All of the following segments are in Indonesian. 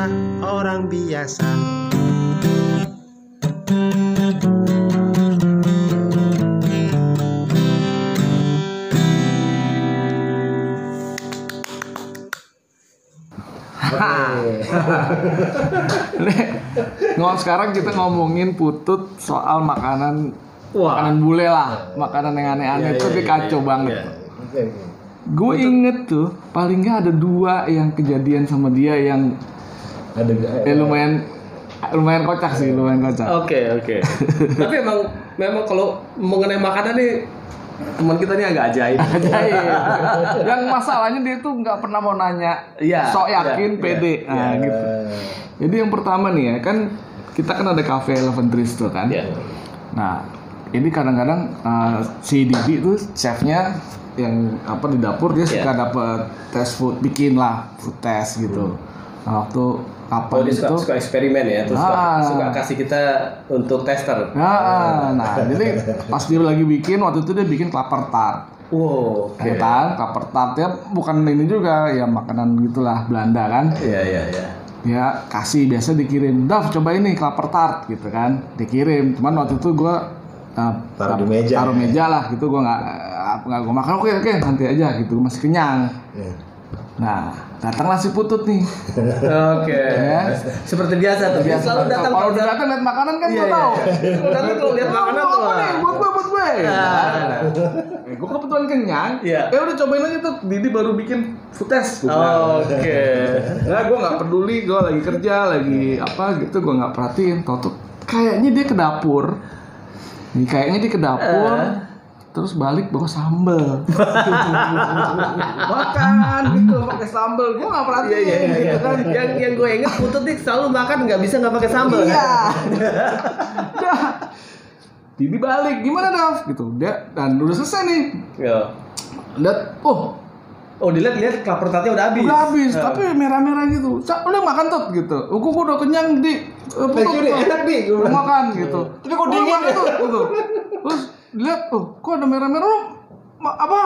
kita orang biasa. Ngomong sekarang kita ngomongin putut soal makanan makanan bule lah, makanan yang aneh-aneh. Itu dia kacau banget. Gue inget tuh paling nggak ada dua yang kejadian sama dia yang Ada eh, lumayan lumayan kocak sih, lumayan kocak. Oke oke. Tapi emang memang kalau mengenai makanan nih teman kita ini agak ajaib. Ajaib. yang masalahnya dia tuh nggak pernah mau nanya, Iya, sok yakin, iya, pede, iya, nah gitu. Jadi yang pertama nih ya kan kita kan ada cafe Eleven Trees tuh kan. Iya. Nah, ini kadang-kadang uh, si Didi tuh chefnya yang apa di dapur dia suka Iya. dapet tes food bikin lah food test gitu. Nah, waktu kapan Oh dia itu? suka, suka eksperimen ya, terus suka, Ah. suka kasih kita untuk tester. Nah, nah, jadi pas dia lagi bikin waktu itu dia bikin klaper tart. Wow. Ya kan, klaper tartnya bukan ini juga ya makanan gitulah Belanda kan. Iya iya iya. Dia kasih biasa dikirim, Dav coba ini klaper tart gitu kan, dikirim. Cuman waktu itu gua uh, Taruh di meja. taruh meja lah gitu gua nggak nggak gua makan oke oke nanti aja gitu masih kenyang. Iya. Nah datanglah si putut nih. Oke. Ya. Seperti biasa tuh. Biasa selalu datang kalau udah datang lihat makanan kan Iya, gua iya. tahu. Datang kalau lihat makanan tuh. Buat gue, buat gue. Nah. Eh, gue kebetulan kenyang. Iya. Ya udah cobain aja tuh. Didi baru bikin food test. Oke. Nah, gue nggak peduli. Gue lagi kerja, lagi apa gitu. Gue nggak perhatiin. Tau tuh, kayaknya dia ke dapur. Nih, kayaknya dia ke dapur. Terus balik bawa sambel. Makan gitu, pakai sambel. Gue nggak perhatiin. Iya iya iya. gitu kan. Yang yang gue inget putut nih selalu makan nggak bisa nggak pakai sambal. Iya. Dah. Didi balik, gimana Dav? Gitu. Dia dan udah selesai nih. Iya. Lihat, oh Oh dilihat-lihat kelapa tartnya udah habis. udah habis, tapi merah-merah gitu. Cak, udah makan tuh gitu. Aku gua udah kenyang di. Eh, you, Dik. Enak, bilang. makan gitu. Tapi kok dingin ya? gitu. Terus lihat, oh kok ada merah-merah apa?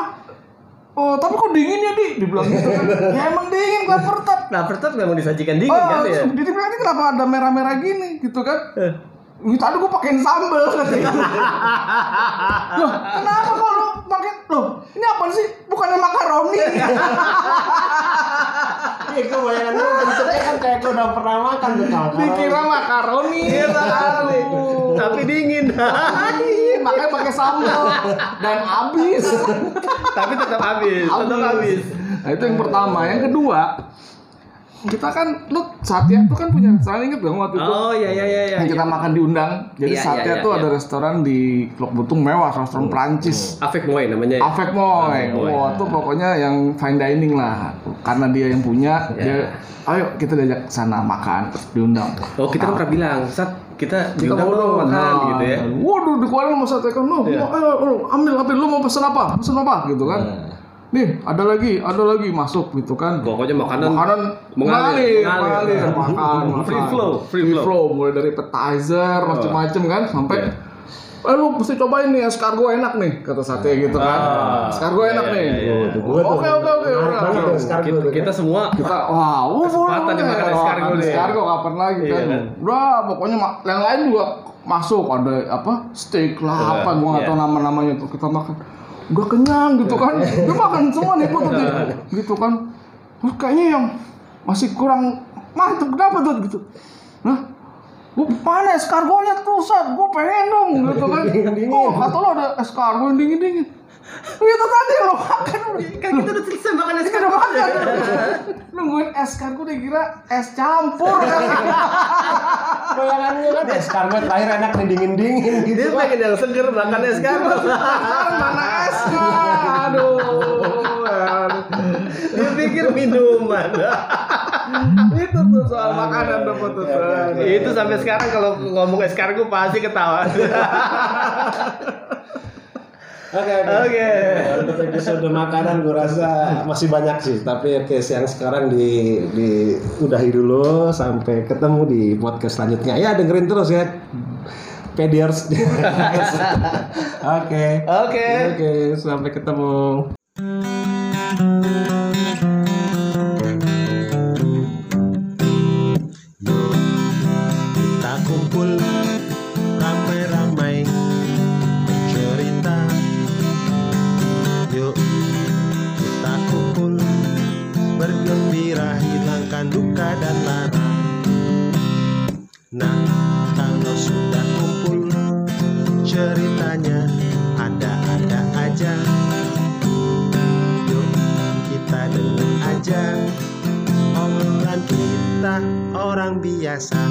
Oh tapi kok dingin ya di? Dibilang gitu kan. ya emang dingin kelapa tart. Kelapa tart memang disajikan dingin Oh, kan ya. Didi bilang ini kenapa ada merah-merah gini gitu kan? Eh. Ini tadi gue pakein sambel katanya. Loh, kenapa kok lu pakai loh? Ini apa sih? Bukannya makaroni. Iya, gue bayangan lu bentuknya kan kayak gue udah pernah makan tuh Dikira makaroni. Aduh. Tapi dingin. Iya, makanya pakai sambel dan habis. Tapi tetap habis, tetap habis. Nah, itu yang pertama. Yang kedua, kita kan lu Satya tuh kan punya restoran inget dong waktu itu Oh iya iya iya iya. yang kita makan diundang. Jadi Iya, Satya iya, tuh iya, ada iya. restoran di Klok Butung mewah, restoran Prancis. Afek Moy namanya. ya? Afek Moy. Wah, tuh pokoknya yang fine dining lah. Karena dia yang punya, Ya. dia ayo kita diajak sana makan, diundang. Oh kita kan pernah bilang, saat kita diundang ngobrol, makan nah, gitu ya. Waduh, dikeluarin sama sate kan. No, Iya. mau, ayo, ayo, ambil, ambil. Lu mau pesen apa? Pesen apa? Gitu kan. Nih, ada lagi, ada lagi masuk gitu kan. Pokoknya makanan Makanan mengalir, mengalir, mengalir. mengalir, makan, Free makan. flow, free flow. mulai dari appetizer, macem-macem kan, sampai Eh lu mesti cobain nih escargot enak nih kata sate gitu kan. Ah, escargot iya, enak iya, nih. Oke oke oke. Kita, kan. semua Kita wah, uh, Kesempatan nih nih. Escargot kapan lagi Iya, kan. kan? Udah pokoknya ma- yang lain juga masuk ada apa steak lah Iya, apa gua nggak iya. tahu nama-namanya tuh kita makan. Udah kenyang gitu kan. Dia makan semua nih nih. Gitu kan. Terus kayaknya yang masih kurang mantep kenapa tuh gitu. Nah, Gue mana escargotnya tuh Sat, gue pengen dong gitu kan Oh kata lo ada escargot yang dingin-dingin Itu tadi lo makan kan kita udah selesai makan es Udah makan Nungguin escargot dikira es campur kan Bayangan gue kan escargot terakhir enak nih dingin-dingin gitu. Dia pengen yang seger makan es kan. Sekarang mana esnya Aduh. Dia pikir minuman. Itu tuh soal makanan tuh putus Itu sampai sekarang kalau ngomong escargot pasti ketawa. Oke oke. Untuk episode makanan gue rasa masih banyak sih, tapi oke yang sekarang di di udahi dulu sampai ketemu di podcast selanjutnya. Ya dengerin terus ya. Pediers. Oke. Oke. Oke, sampai ketemu. Ceritanya ada-ada aja. Yuk kita dengar aja. Obrolan kita orang biasa